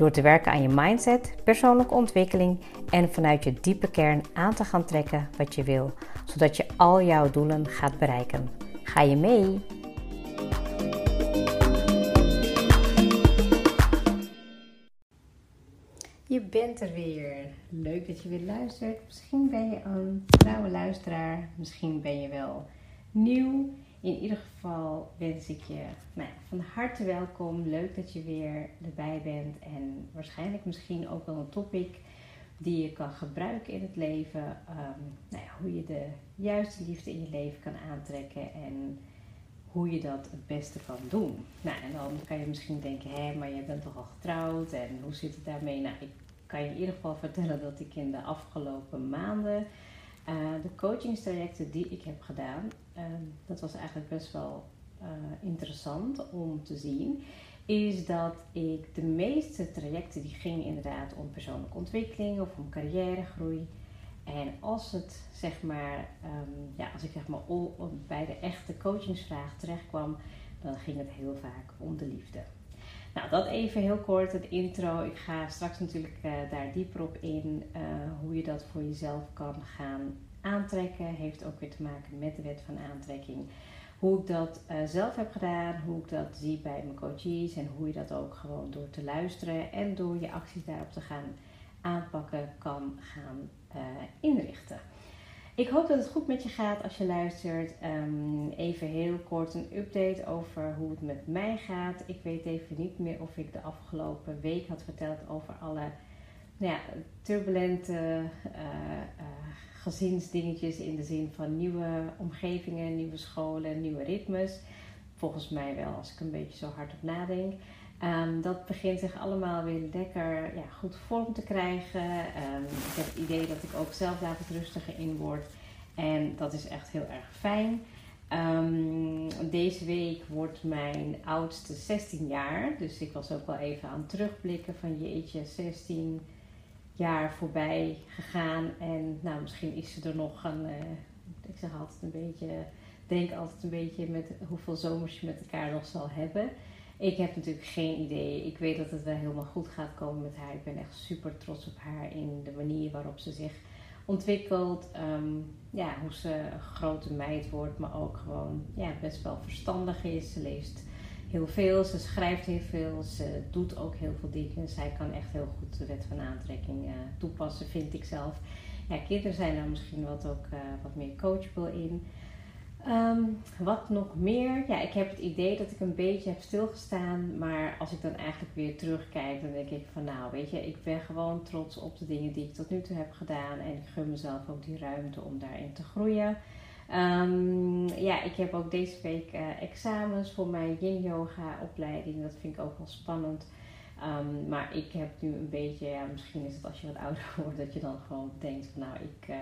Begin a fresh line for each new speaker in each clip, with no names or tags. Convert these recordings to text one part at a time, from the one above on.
Door te werken aan je mindset, persoonlijke ontwikkeling en vanuit je diepe kern aan te gaan trekken wat je wil, zodat je al jouw doelen gaat bereiken. Ga je mee? Je bent er weer. Leuk dat je weer luistert. Misschien ben je een trouwe luisteraar, misschien ben je wel nieuw. In ieder geval wens ik je nou ja, van harte welkom. Leuk dat je weer erbij bent. En waarschijnlijk misschien ook wel een topic die je kan gebruiken in het leven. Um, nou ja, hoe je de juiste liefde in je leven kan aantrekken en hoe je dat het beste kan doen. Nou, en dan kan je misschien denken, hé, maar je bent toch al getrouwd en hoe zit het daarmee? Nou, ik kan je in ieder geval vertellen dat ik in de afgelopen maanden uh, de coachingstrajecten die ik heb gedaan, dat was eigenlijk best wel uh, interessant om te zien, is dat ik de meeste trajecten die gingen inderdaad om persoonlijke ontwikkeling of om carrièregroei. En als het zeg maar, um, ja, als ik zeg maar bij de echte coachingsvraag terecht kwam, dan ging het heel vaak om de liefde. Nou, dat even heel kort, het intro. Ik ga straks natuurlijk uh, daar dieper op in. Uh, hoe je dat voor jezelf kan gaan aantrekken. Heeft ook weer te maken met de wet van aantrekking. Hoe ik dat uh, zelf heb gedaan, hoe ik dat zie bij mijn coaches en hoe je dat ook gewoon door te luisteren en door je acties daarop te gaan aanpakken kan gaan inrichten. Ik hoop dat het goed met je gaat als je luistert. Um, even heel kort een update over hoe het met mij gaat. Ik weet even niet meer of ik de afgelopen week had verteld over alle nou ja, turbulente uh, gezinsdingetjes in de zin van nieuwe omgevingen, nieuwe scholen, nieuwe ritmes. Volgens mij wel, als ik een beetje zo hard op nadenk. Um, dat begint zich allemaal weer lekker ja, goed vorm te krijgen. Um, ik heb het idee dat ik ook zelf daar wat rustiger in word. En dat is echt heel erg fijn. Um, deze week wordt mijn oudste 16 jaar. Dus ik was ook wel even aan het terugblikken van jeetje, 16 jaar voorbij gegaan. En nou, misschien is ze er nog een. Uh, ik zeg altijd een beetje. Denk altijd een beetje met hoeveel zomers je met elkaar nog zal hebben. Ik heb natuurlijk geen idee. Ik weet dat het wel helemaal goed gaat komen met haar. Ik ben echt super trots op haar in de manier waarop ze zich ontwikkelt. Um, ja, hoe ze een grote meid wordt, maar ook gewoon ja, best wel verstandig is. Ze leest heel veel, ze schrijft heel veel, ze doet ook heel veel dingen. Zij kan echt heel goed de wet van aantrekking uh, toepassen, vind ik zelf. Ja, kinderen zijn daar misschien wat, ook, uh, wat meer coachable in. Um, wat nog meer? Ja, ik heb het idee dat ik een beetje heb stilgestaan. Maar als ik dan eigenlijk weer terugkijk, dan denk ik van nou, weet je, ik ben gewoon trots op de dingen die ik tot nu toe heb gedaan. En ik gun mezelf ook die ruimte om daarin te groeien. Um, ja, ik heb ook deze week uh, examens voor mijn yin yoga opleiding. Dat vind ik ook wel spannend. Um, maar ik heb nu een beetje, ja, misschien is het als je wat ouder wordt, dat je dan gewoon denkt van nou, ik... Uh,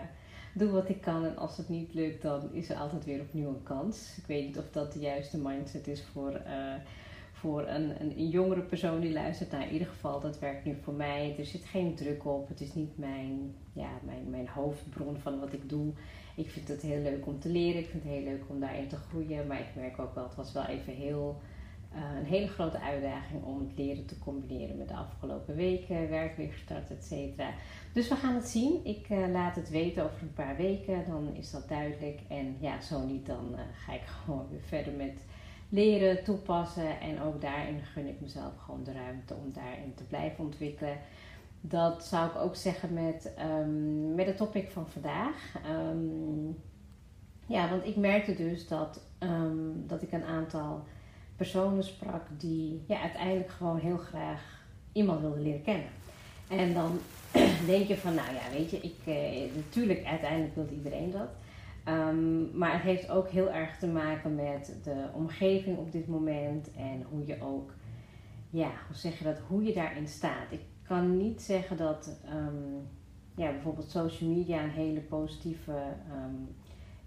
doe wat ik kan en als het niet lukt, dan is er altijd weer opnieuw een kans. Ik weet niet of dat de juiste mindset is voor, uh, voor een, een, jongere persoon die luistert. Nou, in ieder geval, dat werkt nu voor mij. Er zit geen druk op. Het is niet mijn, ja, mijn, mijn hoofdbron van wat ik doe. Ik vind het heel leuk om te leren. Ik vind het heel leuk om daarin te groeien. Maar ik merk ook wel, het was wel even heel uh, een hele grote uitdaging om het leren te combineren met de afgelopen weken, werk weer gestart, et cetera. Dus we gaan het zien. Ik uh, laat het weten over een paar weken, dan is dat duidelijk. En ja, zo niet, dan uh, ga ik gewoon weer verder met leren, toepassen. En ook daarin gun ik mezelf gewoon de ruimte om daarin te blijven ontwikkelen. Dat zou ik ook zeggen met, um, met het topic van vandaag. Um, ja, want ik merkte dus dat, um, dat ik een aantal personen sprak die ja, uiteindelijk gewoon heel graag iemand wilden leren kennen. En dan denk je van, nou ja, weet je, ik, eh, natuurlijk uiteindelijk wil iedereen dat. Um, maar het heeft ook heel erg te maken met de omgeving op dit moment en hoe je ook, ja, hoe zeg je dat, hoe je daarin staat. Ik kan niet zeggen dat ehm, ja, bijvoorbeeld social media een hele positieve ehm,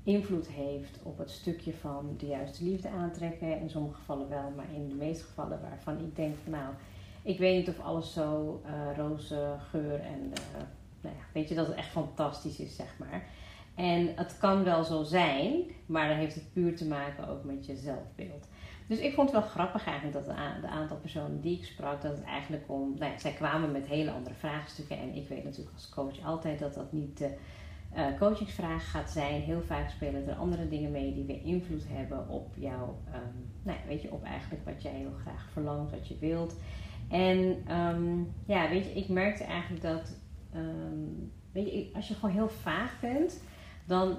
invloed heeft op het stukje van de juiste liefde aantrekken. In sommige gevallen wel, maar in de meeste gevallen waarvan ik denk nou, ik weet niet of alles zo uh, roze geur en uh, nou ja, weet je dat het echt fantastisch is, zeg maar. En het kan wel zo zijn, maar dan heeft het puur te maken ook met je zelfbeeld. Dus ik vond het wel grappig eigenlijk dat de, aantal personen die ik sprak, dat het eigenlijk om, nou ja, zij kwamen met hele andere vraagstukken. En ik weet natuurlijk als coach altijd dat dat niet de uh, coachingsvraag gaat zijn. Heel vaak spelen er andere dingen mee die weer invloed hebben op jou, um, nou ja, weet je, op eigenlijk wat jij heel graag verlangt, wat je wilt. En um, ja, weet je, ik merkte eigenlijk dat, um, weet je, als je gewoon heel vaag bent, dan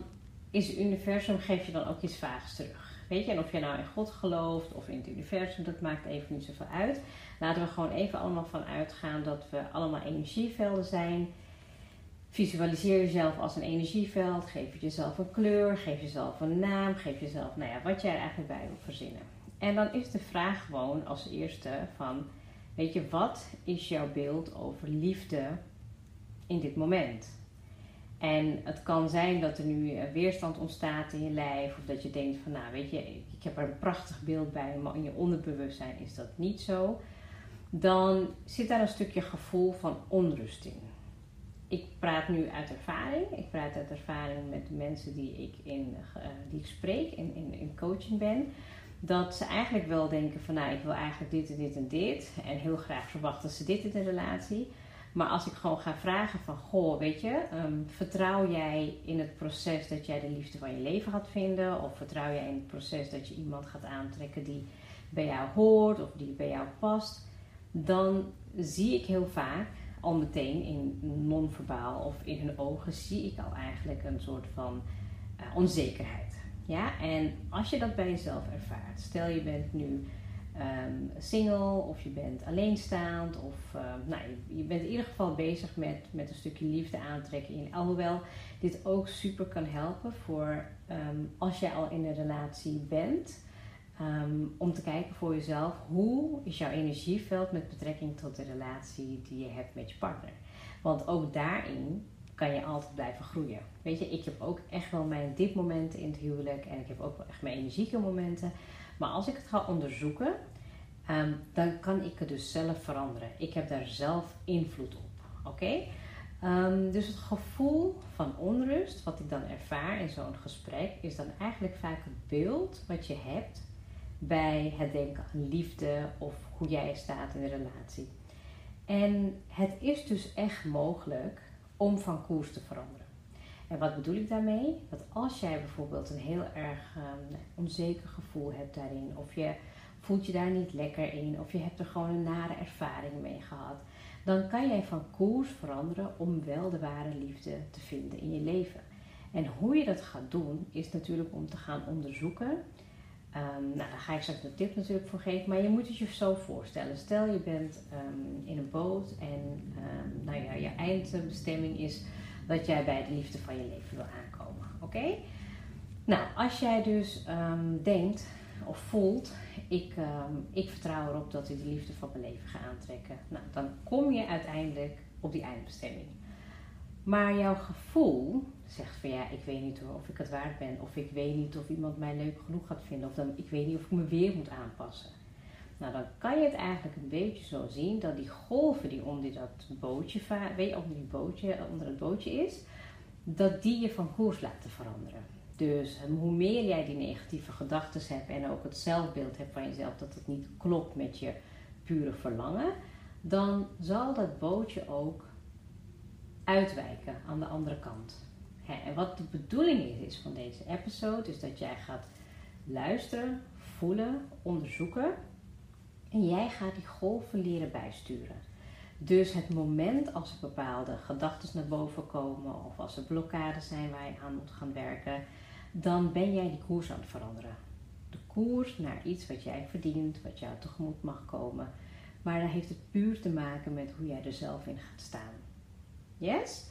is het universum, geef je dan ook iets vaags terug. Weet je, en of je nou in God gelooft of in het universum, dat maakt even niet zoveel uit. Laten we gewoon even allemaal van uitgaan dat we allemaal energievelden zijn. Visualiseer jezelf als een energieveld. Geef jezelf een kleur. Geef jezelf een naam. Geef jezelf, nou ja, wat jij er eigenlijk bij wil verzinnen. En dan is de vraag gewoon als eerste van, weet je, wat is jouw beeld over liefde in dit moment? En het kan zijn dat er nu eh, weerstand ontstaat in je lijf. Of dat je denkt van nou weet je, ik heb er een prachtig beeld bij. Maar in je onderbewustzijn is dat niet zo. Dan zit daar een stukje gevoel van onrust in. Ik praat nu uit ervaring. Ik praat uit ervaring met de mensen die ik, in, uh, die spreek en in, in coaching ben. Dat ze eigenlijk wel denken van nou ik wil eigenlijk dit en dit en dit. En heel graag verwachten ze dit in de relatie. Maar als ik gewoon ga vragen van, goh, weet je, ehm, vertrouw jij in het proces dat jij de liefde van je leven gaat vinden? Of vertrouw jij in het proces dat je iemand gaat aantrekken die bij jou hoort of die bij jou past? Dan zie ik heel vaak al meteen in non-verbaal of in hun ogen, zie ik al eigenlijk een soort van uh, onzekerheid. Ja, en als je dat bij jezelf ervaart, stel je bent nu um, single of je bent alleenstaand of uh, nou, je, je, bent in ieder geval bezig met, met een stukje liefde aantrekken in. Alhoewel dit ook super kan helpen voor um, als jij al in een relatie bent. Om te kijken voor jezelf hoe is jouw energieveld met betrekking tot de relatie die je hebt met je partner. Want ook daarin kan je altijd blijven groeien. Weet je, ik heb ook echt wel mijn dipmomenten in het huwelijk en ik heb ook echt mijn energieke momenten. Maar als ik het ga onderzoeken, um, dan kan ik het dus zelf veranderen. Ik heb daar zelf invloed op. Oké? Um, dus het gevoel van onrust, wat ik dan ervaar in zo'n gesprek, is dan eigenlijk vaak het beeld wat je hebt bij het denken aan liefde of hoe jij staat in de relatie. En het is dus echt mogelijk om van koers te veranderen. En wat bedoel ik daarmee? Dat als jij bijvoorbeeld een heel erg um, onzeker gevoel hebt daarin, of je voelt je daar niet lekker in, of je hebt er gewoon een nare ervaring mee gehad, dan kan jij van koers veranderen om wel de ware liefde te vinden in je leven. En hoe je dat gaat doen, is natuurlijk om te gaan onderzoeken. Um, nou, daar ga ik straks een tip natuurlijk voor geven, maar je moet het je zo voorstellen. Stel je bent um, in een boot en nou ja, je eindbestemming is dat jij bij de liefde van je leven wil aankomen. Oké? Nou, als jij dus um, denkt of voelt, ik, um, ik vertrouw erop dat ik de liefde van mijn leven ga aantrekken. Nou, dan kom je uiteindelijk op die eindbestemming. Maar jouw gevoel zegt van ja, ik weet niet of ik het waard ben. Of ik weet niet of iemand mij leuk genoeg gaat vinden. Of dan, ik weet niet of ik me weer moet aanpassen. Nou, dan kan je het eigenlijk een beetje zo zien dat die golven die onder dat bootje, weet je, onder, bootje, onder het bootje is, dat die je van koers laten veranderen. Dus hoe meer jij die negatieve gedachten hebt en ook het zelfbeeld hebt van jezelf dat het niet klopt met je pure verlangen, dan zal dat bootje ook uitwijken aan de andere kant. En wat de bedoeling is van deze episode, is dat jij gaat luisteren, voelen, onderzoeken en jij gaat die golven leren bijsturen. Dus het moment als er bepaalde gedachten naar boven komen of als er blokkades zijn waar je aan moet gaan werken, dan ben jij die koers aan het veranderen. De koers naar iets wat jij verdient, wat jou tegemoet mag komen. Maar dan heeft het puur te maken met hoe jij er zelf in gaat staan. Yes?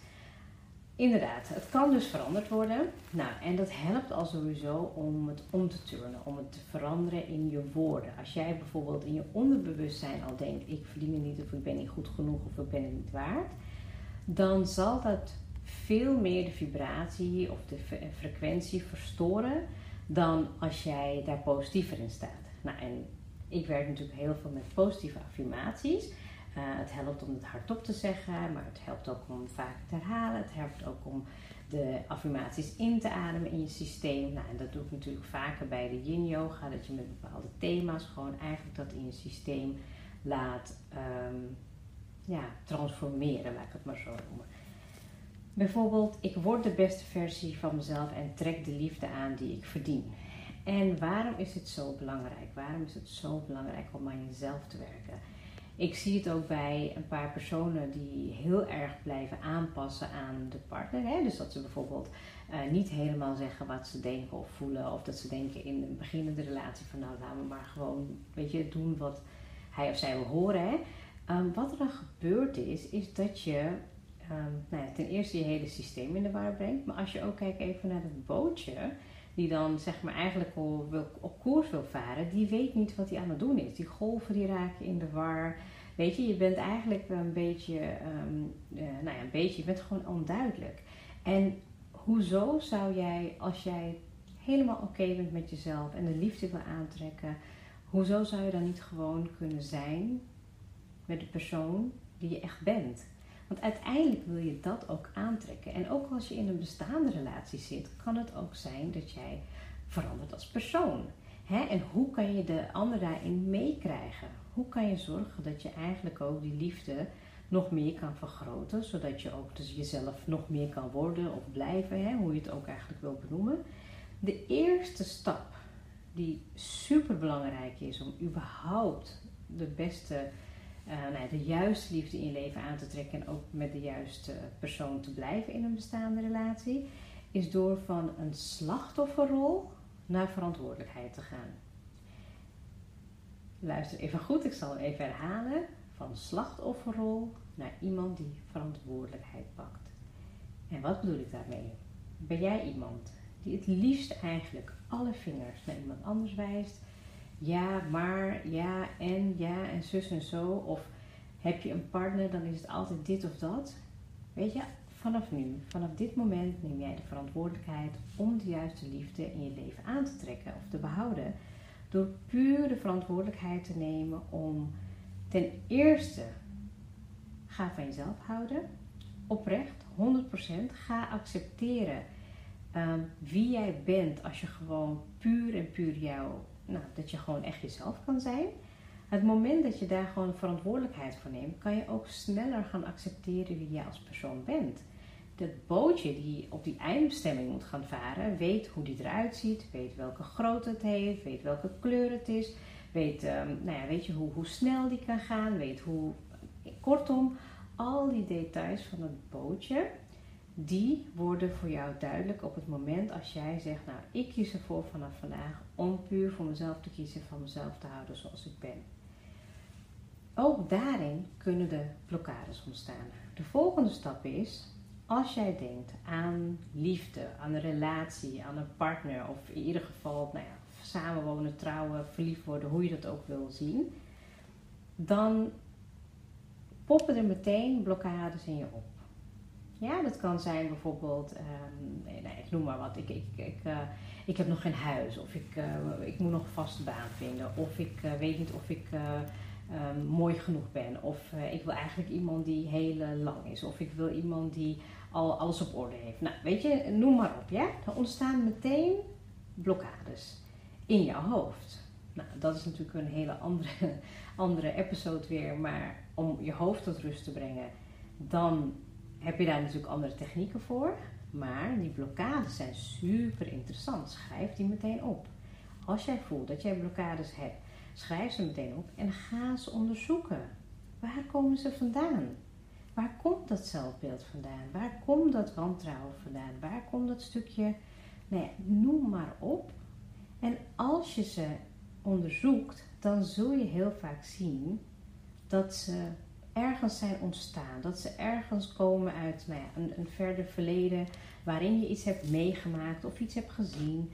Inderdaad, het kan dus veranderd worden. Nou, en dat helpt al sowieso om het om te turnen, om het te veranderen in je woorden. Als jij bijvoorbeeld in je onderbewustzijn al denkt: ik verdien het niet, of ik ben niet goed genoeg, of ik ben het niet waard, dan zal dat veel meer de vibratie of de frequentie verstoren dan als jij daar positiever in staat. Nou, en ik werk natuurlijk heel veel met positieve affirmaties. Uh, het helpt om het hardop te zeggen, maar het helpt ook om vaak te herhalen. Het helpt ook om de affirmaties in te ademen in je systeem. Nou, en dat doe ik natuurlijk vaker bij de yin yoga, dat je met bepaalde thema's gewoon eigenlijk dat in je systeem laat um, ja, transformeren, laat ik het maar zo noemen. Bijvoorbeeld, ik word de beste versie van mezelf en trek de liefde aan die ik verdien. En waarom is het zo belangrijk? Waarom is het zo belangrijk om aan jezelf te werken? Ik zie het ook bij een paar personen die heel erg blijven aanpassen aan de partner. Hè? Dus dat ze bijvoorbeeld uh, niet helemaal zeggen wat ze denken of voelen. Of dat ze denken in een beginnende relatie van nou laten we maar gewoon weet je, doen wat hij of zij wil horen. Hè? Um, wat er dan gebeurd is, is dat je um, nou ja, ten eerste je hele systeem in de war brengt. Maar als je ook kijkt even naar het bootje, die dan zeg maar eigenlijk op, koers wil varen, die weet niet wat hij aan het doen is. Die golven die raken in de war. Weet je, je bent eigenlijk een beetje, um, uh, nou ja, een beetje, je bent gewoon onduidelijk. En hoezo zou jij, als jij helemaal oké bent met jezelf en de liefde wil aantrekken, hoezo zou je dan niet gewoon kunnen zijn met de persoon die je echt bent? Want uiteindelijk wil je dat ook aantrekken. En ook als je in een bestaande relatie zit, kan het ook zijn dat jij verandert als persoon. En hoe kan je de ander daarin meekrijgen? Hoe kan je zorgen dat je eigenlijk ook die liefde nog meer kan vergroten, zodat je ook dus jezelf nog meer kan worden of blijven, hoe je het ook eigenlijk wil benoemen. De eerste stap die super belangrijk is om überhaupt de beste nou, de juiste liefde in leven aan te trekken en ook met de juiste persoon te blijven in een bestaande relatie, is door van een slachtofferrol naar verantwoordelijkheid te gaan. Luister even goed, ik zal hem even herhalen. Van slachtofferrol naar iemand die verantwoordelijkheid pakt. En wat bedoel ik daarmee? Ben jij iemand die het liefst eigenlijk alle vingers naar iemand anders wijst, ja, maar, ja en, ja en zus en zo. Of heb je een partner, dan is het altijd dit of dat. Weet je, vanaf nu, vanaf dit moment neem jij de verantwoordelijkheid om de juiste liefde in je leven aan te trekken of te behouden. Door puur de verantwoordelijkheid te nemen om ten eerste, ga van jezelf houden. Oprecht, 100%. Ga accepteren um, wie jij bent als je gewoon puur en puur jouw nou, dat je gewoon echt jezelf kan zijn. Het moment dat je daar gewoon verantwoordelijkheid voor neemt, kan je ook sneller gaan accepteren wie je als persoon bent. Dat bootje die op die eindbestemming moet gaan varen, weet hoe die eruit ziet, weet welke grootte het heeft, weet welke kleur het is, weet, um, nou ja, weet je hoe, hoe snel die kan gaan, weet hoe. Kortom, al die details van het bootje, die worden voor jou duidelijk op het moment als jij zegt, nou ik kies ervoor vanaf vandaag om puur voor mezelf te kiezen, van mezelf te houden zoals ik ben. Ook daarin kunnen de blokkades ontstaan. De volgende stap is, als jij denkt aan liefde, aan een relatie, aan een partner of in ieder geval nou ja, samenwonen, trouwen, verliefd worden, hoe je dat ook wil zien, dan poppen er meteen blokkades in je op. Ja, dat kan zijn bijvoorbeeld, um, nee, ik noem maar wat, ik, ik, ik, uh, ik heb nog geen huis of ik, uh, ik moet nog een vaste baan vinden of ik uh, weet niet of ik um, mooi genoeg ben of ik wil eigenlijk iemand die heel lang is of ik wil iemand die al alles op orde heeft. Nou, weet je, noem maar op, ja. Dan ontstaan meteen blokkades in jouw hoofd. Nou, dat is natuurlijk een hele andere, andere episode weer, maar om je hoofd tot rust te brengen, dan heb je daar natuurlijk andere technieken voor. Maar die blokkades zijn super interessant. Schrijf die meteen op. Als jij voelt dat jij blokkades hebt, schrijf ze meteen op en ga ze onderzoeken. Waar komen ze vandaan? Waar komt dat zelfbeeld vandaan? Waar komt dat wantrouwen vandaan? Waar komt dat stukje, nou noem maar op. En als je ze onderzoekt, dan zul je heel vaak zien dat ze ergens zijn ontstaan. Dat ze ergens komen uit nou ja, een, een verder verleden waarin je iets hebt meegemaakt of iets hebt gezien.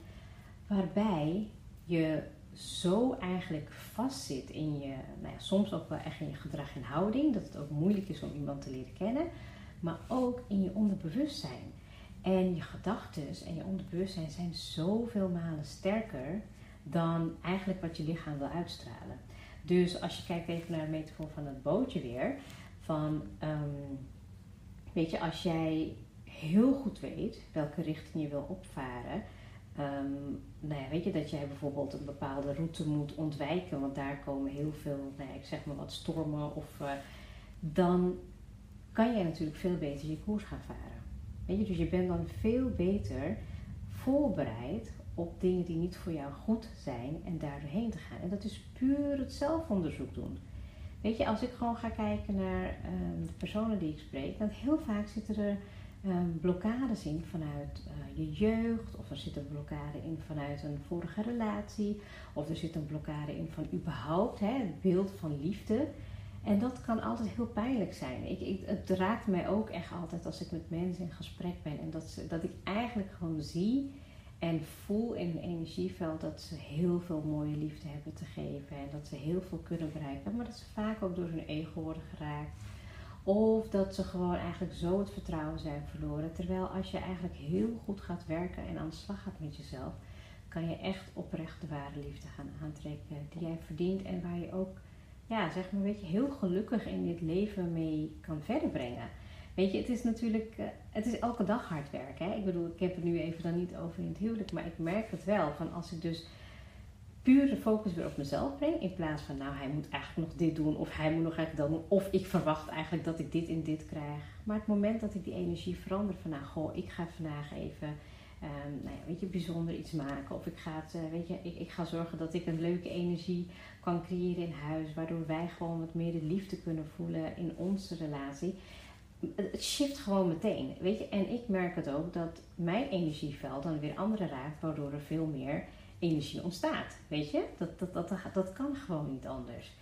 Waarbij je zo eigenlijk vastzit in je, nou ja, soms ook wel echt in je gedrag en houding, dat het ook moeilijk is om iemand te leren kennen, maar ook in je onderbewustzijn. En je gedachten en je onderbewustzijn zijn zoveel malen sterker dan eigenlijk wat je lichaam wil uitstralen. Dus als je kijkt even naar de metafoor van het bootje weer, van ehm, weet je, als jij heel goed weet welke richting je wil opvaren, um, nou ja, weet je dat jij bijvoorbeeld een bepaalde route moet ontwijken, want daar komen heel veel, nou ik zeg maar wat stormen, of uh, dan kan jij natuurlijk veel beter je koers gaan varen. Weet je, dus je bent dan veel beter voorbereid op dingen die niet voor jou goed zijn en daar doorheen te gaan. En dat is puur het zelfonderzoek doen. Weet je, als ik gewoon ga kijken naar um, de personen die ik spreek, dan heel vaak zitten er um, blokkades in vanuit uh, je jeugd, of er zit een blokkade in vanuit een vorige relatie, of er zit een blokkade in van überhaupt hè, het beeld van liefde. En dat kan altijd heel pijnlijk zijn. Ik, ik, het raakt mij ook echt altijd als ik met mensen in gesprek ben en dat, ze, dat ik eigenlijk gewoon zie en voel in een energieveld dat ze heel veel mooie liefde hebben te geven en dat ze heel veel kunnen bereiken, maar dat ze vaak ook door hun ego worden geraakt. Of dat ze gewoon eigenlijk zo het vertrouwen zijn verloren. Terwijl als je eigenlijk heel goed gaat werken en aan de slag gaat met jezelf, kan je echt oprecht de ware liefde gaan aantrekken die jij verdient en waar je ook, ja, zeg maar, weet je, heel gelukkig in dit leven mee kan verder brengen. Weet je, het is natuurlijk, uh, het is elke dag hard werken. Ik bedoel, ik heb het nu even dan niet over in het huwelijk, maar ik merk het wel. Van als ik dus puur de focus weer op mezelf breng, in plaats van, nou, hij moet eigenlijk nog dit doen, of hij moet nog eigenlijk dat doen, of ik verwacht eigenlijk dat ik dit en dit krijg. Maar het moment dat ik die energie verander van, nou, goh, ik ga vandaag even, um, nou ja, weet je, bijzonder iets maken, of ik ga uh, weet je, ik, ik ga zorgen dat ik een leuke energie kan creëren in huis, waardoor wij gewoon wat meer de liefde kunnen voelen in onze relatie het shift gewoon meteen. Weet je? En ik merk het ook dat mijn energieveld dan weer anderen raakt, waardoor er veel meer energie ontstaat. Weet je? Dat, dat, dat, dat kan gewoon niet anders.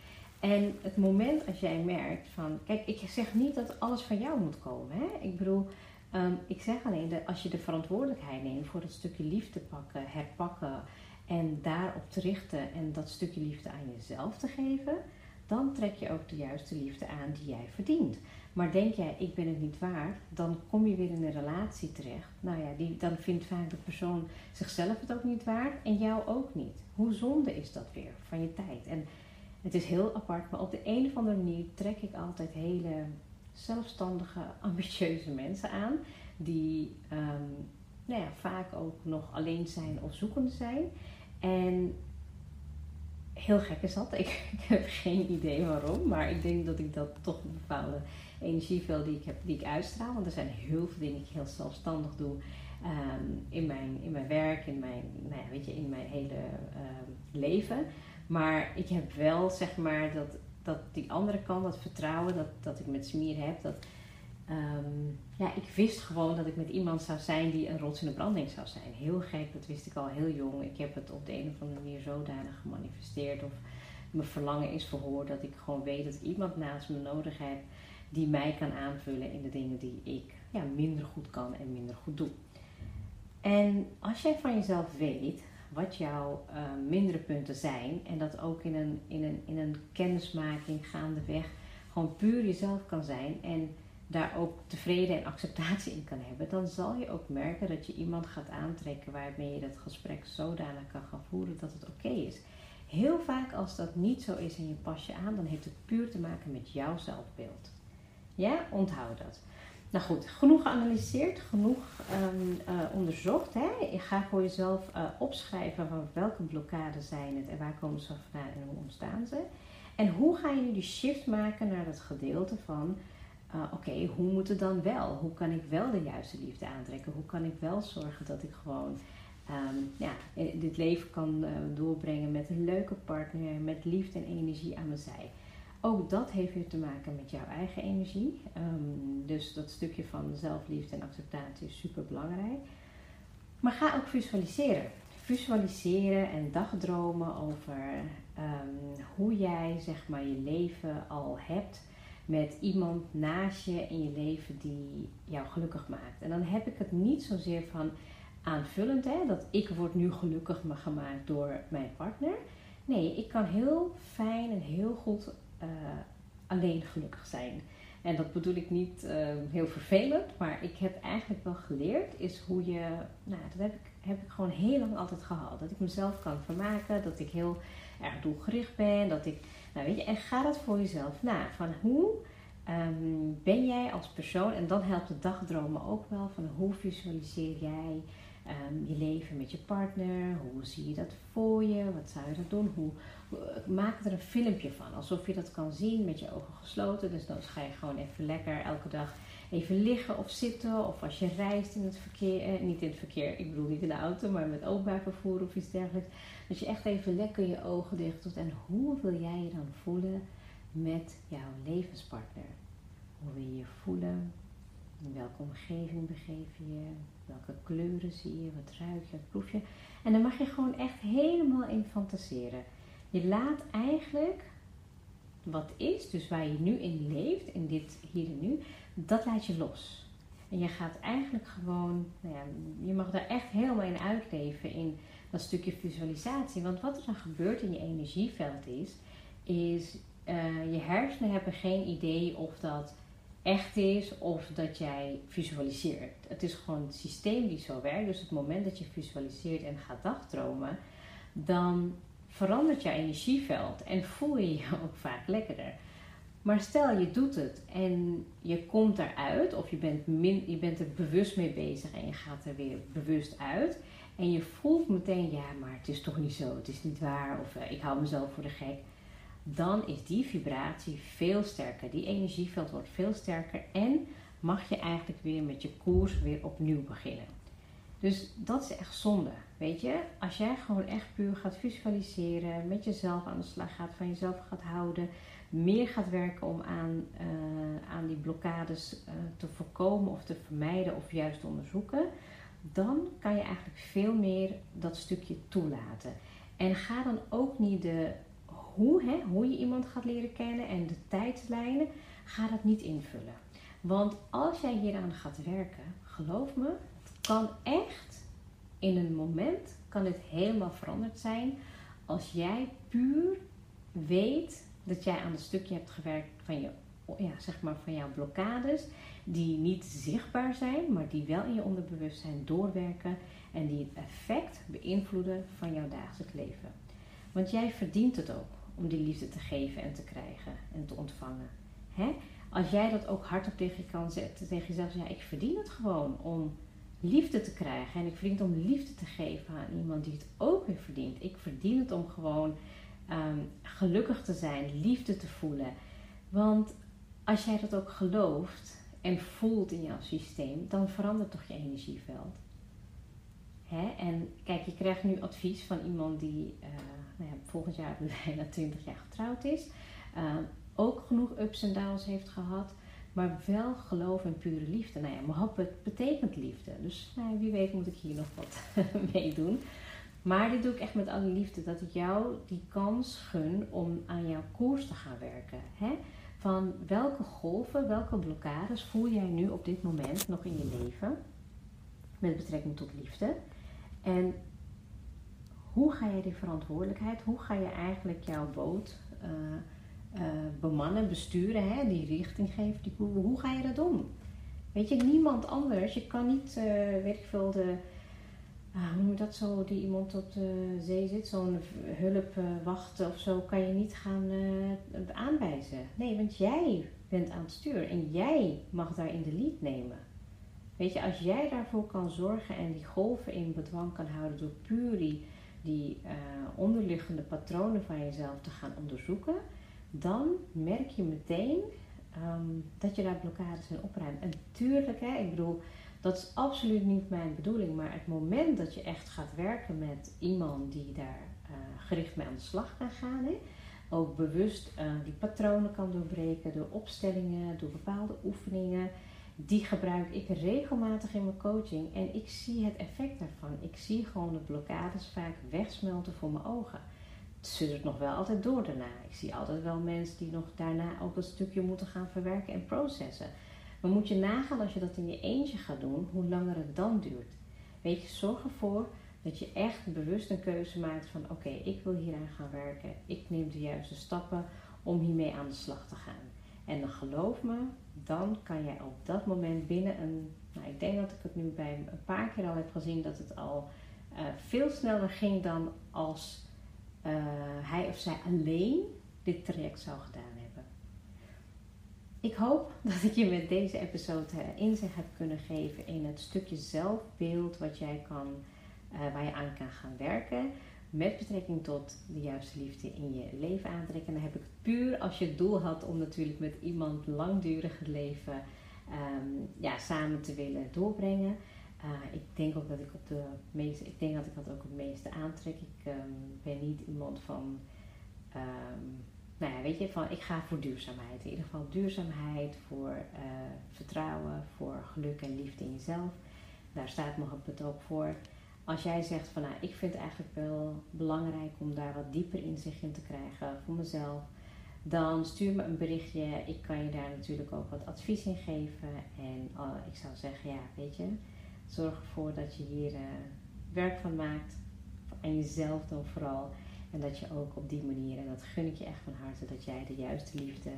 En het moment als jij merkt van, kijk, ik zeg niet dat alles van jou moet komen. Hè? Ik bedoel, ehm, ik zeg alleen dat als je de verantwoordelijkheid neemt voor dat stukje liefde pakken, herpakken en daarop te richten en dat stukje liefde aan jezelf te geven, dan trek je ook de juiste liefde aan die jij verdient. Maar denk jij, ik ben het niet waard, dan kom je weer in een relatie terecht. Nou ja, die, dan vindt vaak de persoon zichzelf het ook niet waard en jou ook niet. Hoe zonde is dat weer van je tijd? En het is heel apart, maar op de een of andere manier trek ik altijd hele zelfstandige, ambitieuze mensen aan. Die um, nou ja, vaak ook nog alleen zijn of zoekende zijn. En heel gek is dat. Ik, ik, heb geen idee waarom, maar ik denk dat ik dat toch een bepaalde energieveld die ik heb, die ik uitstraal. Want er zijn heel veel dingen die ik heel zelfstandig doe um, in, mijn, in mijn werk, in mijn, nou ja, weet je, in mijn hele um, leven. Maar ik heb wel zeg maar dat, dat die andere kant, dat vertrouwen dat, dat ik met Smier heb, dat um, ja, ik wist gewoon dat ik met iemand zou zijn die een rots in de branding zou zijn. Heel gek, dat wist ik al heel jong. Ik heb het op de een of andere manier zodanig gemanifesteerd of mijn verlangen is verhoord dat ik gewoon weet dat iemand naast me nodig heb die mij kan aanvullen in de dingen die ik ja, minder goed kan en minder goed doe. En als jij van jezelf weet wat jouw uh, mindere punten zijn en dat ook in een, in, een, in een kennismaking gaandeweg gewoon puur jezelf kan zijn en daar ook tevreden en acceptatie in kan hebben, dan zal je ook merken dat je iemand gaat aantrekken waarmee je dat gesprek zodanig kan gaan voeren dat het oké is. Heel vaak als dat niet zo is en je pas je aan, dan heeft het puur te maken met jouw zelfbeeld. Ja, onthoud dat. Nou goed, genoeg geanalyseerd, genoeg um, uh, onderzocht. Hè? Je gaat voor jezelf uh, opschrijven van welke blokkades zijn het en waar komen ze vandaan en hoe ontstaan ze. En hoe ga je nu die shift maken naar dat gedeelte van, uh, oké, hoe moet het dan wel? Hoe kan ik wel de juiste liefde aantrekken? Hoe kan ik wel zorgen dat ik gewoon um, ja, dit leven kan doorbrengen met een leuke partner, met liefde en energie aan mijn zij? Ook dat heeft weer te maken met jouw eigen energie. Um, dus dat stukje van zelfliefde en acceptatie is super belangrijk. Maar ga ook visualiseren. Visualiseren en dagdromen over um, hoe jij zeg maar je leven al hebt. Met iemand naast je in je leven die jou gelukkig maakt. En dan heb ik het niet zozeer van aanvullend, hè, dat ik word nu gelukkig gemaakt door mijn partner. Nee, ik kan heel fijn en heel goed uh, alleen gelukkig zijn. En dat bedoel ik niet uh, heel vervelend, maar ik heb eigenlijk wel geleerd is hoe je, nou dat heb ik, heb ik gewoon heel lang altijd gehad. Dat ik mezelf kan vermaken, dat ik heel erg doelgericht ben, dat ik, nou weet je, en ga dat voor jezelf na. Van hoe um, ben jij als persoon, en dan helpt het dagdromen ook wel, van hoe visualiseer jij um, je leven met je partner, hoe zie je dat voor je, wat zou je dat doen, hoe, maak er een filmpje van, alsof je dat kan zien met je ogen gesloten. Dus dan ga je gewoon even lekker elke dag even liggen of zitten. Of als je reist in het verkeer, eh, niet in het verkeer, ik bedoel niet in de auto, maar met openbaar vervoer of iets dergelijks. Dat je echt even lekker je ogen dicht doet. En hoe wil jij je dan voelen met jouw levenspartner? Hoe wil je je voelen? In welke omgeving begeef je je? Welke kleuren zie je? Wat ruik je? Wat proef je? En dan mag je gewoon echt helemaal in fantaseren. Je laat eigenlijk wat is, dus waar je nu in leeft, in dit hier en nu, dat laat je los. En je gaat eigenlijk gewoon, nou ja, je mag daar echt helemaal in uitleven in dat stukje visualisatie. Want wat er dan gebeurt in je energieveld is, is uh, je hersenen hebben geen idee of dat echt is of dat jij visualiseert. Het is gewoon het systeem die zo werkt. Dus het moment dat je visualiseert en gaat dagdromen, dan verandert je energieveld en voel je je ook vaak lekkerder. Maar stel je doet het en je komt eruit, of je bent, min, je bent er bewust mee bezig en je gaat er weer bewust uit. En je voelt meteen, ja, maar het is toch niet zo, het is niet waar, of uh, ik hou mezelf voor de gek. Dan is die vibratie veel sterker, die energieveld wordt veel sterker en mag je eigenlijk weer met je koers weer opnieuw beginnen. Dus dat is echt zonde. Weet je, als jij gewoon echt puur gaat visualiseren, met jezelf aan de slag gaat, van jezelf gaat houden, meer gaat werken om aan, uh, aan die blokkades uh, te voorkomen of te vermijden of juist te onderzoeken, dan kan je eigenlijk veel meer dat stukje toelaten. En ga dan ook niet de hoe, hè, hoe je iemand gaat leren kennen en de tijdslijnen, ga dat niet invullen. Want als jij hieraan gaat werken, geloof me, het kan echt in een moment kan dit helemaal veranderd zijn als jij puur weet dat jij aan het stukje hebt gewerkt van je, ja, zeg maar van jouw blokkades, die niet zichtbaar zijn, maar die wel in je onderbewustzijn doorwerken en die het effect beïnvloeden van jouw dagelijks leven. Want jij verdient het ook om die liefde te geven en te krijgen en te ontvangen. Hè? Als jij dat ook hardop tegen je kan zetten, tegen jezelf, ja, ik verdien het gewoon om liefde te krijgen. En ik verdien het om liefde te geven aan iemand die het ook weer verdient. Ik verdien het om gewoon um, gelukkig te zijn, liefde te voelen. Want als jij dat ook gelooft en voelt in jouw systeem, dan verandert toch je energieveld. Hè? En kijk, je krijgt nu advies van iemand die uh, nou ja, volgend jaar bijna 20 jaar getrouwd is. Uh, ook genoeg ups en downs heeft gehad. Maar wel geloof en pure liefde. Nou ja, mohabbat betekent liefde. Dus nou, wie weet moet ik hier nog wat mee doen. Maar dit doe ik echt met alle liefde. Dat ik jou die kans gun om aan jouw koers te gaan werken. Hè? Van welke golven, welke blokkades voel jij nu op dit moment nog in je leven? Met betrekking tot liefde. En hoe ga je die verantwoordelijkheid, hoe ga je eigenlijk jouw boot... Uh, uh, bemannen, besturen, hè, die richting geven. Die, hoe ga je dat doen? Weet je, niemand anders. Je kan niet, uh, weet ik veel, de, uh, hoe noem je dat zo, die iemand op de zee zit, zo'n hulp wachten of zo, kan je niet gaan aanwijzen. Nee, want jij bent aan het sturen en jij mag daar in de lead nemen. Weet je, als jij daarvoor kan zorgen en die golven in bedwang kan houden door puur die, die onderliggende patronen van jezelf te gaan onderzoeken, dan merk je meteen ehm, dat je daar blokkades in opruimt. En tuurlijk, hè, ik bedoel, dat is absoluut niet mijn bedoeling, maar het moment dat je echt gaat werken met iemand die daar uh, gericht mee aan de slag kan gaan, hè, ook bewust uh, die patronen kan doorbreken door opstellingen, door bepaalde oefeningen. Die gebruik ik regelmatig in mijn coaching en ik zie het effect daarvan. Ik zie gewoon de blokkades vaak wegsmelten voor mijn ogen. het nog wel altijd door daarna. Ik zie altijd wel mensen die nog daarna ook een stukje moeten gaan verwerken en processen. Maar moet je nagaan als je dat in je eentje gaat doen, hoe langer het dan duurt. Weet je, zorg ervoor dat je echt bewust een keuze maakt van oké, ik wil hieraan gaan werken. Ik neem de juiste stappen om hiermee aan de slag te gaan. En dan geloof me, dan kan jij op dat moment binnen een. Nou, ik denk dat ik het nu bij een paar keer al heb gezien dat het al uh, veel sneller ging dan als uh, hij of zij alleen dit traject zou gedaan hebben. Ik hoop dat ik je met deze episode uh, inzicht heb kunnen geven in het stukje zelfbeeld wat jij kan, waar je aan kan gaan werken met betrekking tot de juiste liefde in je leven aantrekken. En dan heb ik het puur als je het doel had om natuurlijk met iemand langdurig het leven um, ja, samen te willen doorbrengen. Uh, ik denk ook dat ik op de meeste, ik denk dat ik dat ook het meeste aantrek. Ik um, ben niet iemand van, um, nou ja, weet je, van ik ga voor duurzaamheid. In ieder geval duurzaamheid, voor uh, vertrouwen, voor geluk en liefde in jezelf. Daar staat het ook voor als jij zegt van nou, ik vind het eigenlijk wel belangrijk om daar wat dieper inzicht in te krijgen voor mezelf, dan stuur me een berichtje. Ik kan je daar natuurlijk ook wat advies in geven. En uh, ik zou zeggen, ja, weet je, zorg ervoor dat je hier uh, werk van maakt. En jezelf dan vooral. En dat je ook op die manier, en dat gun ik je echt van harte, dat jij de juiste liefde,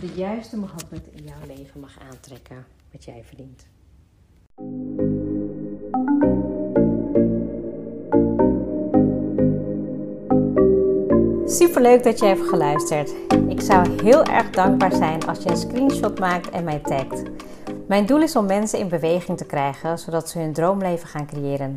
de juiste mohabbat in jouw leven mag aantrekken wat jij verdient. Super leuk dat je hebt geluisterd. Ik zou heel erg dankbaar zijn als je een screenshot maakt en mij tagt. Mijn doel is om mensen in beweging te krijgen, zodat ze hun droomleven gaan creëren.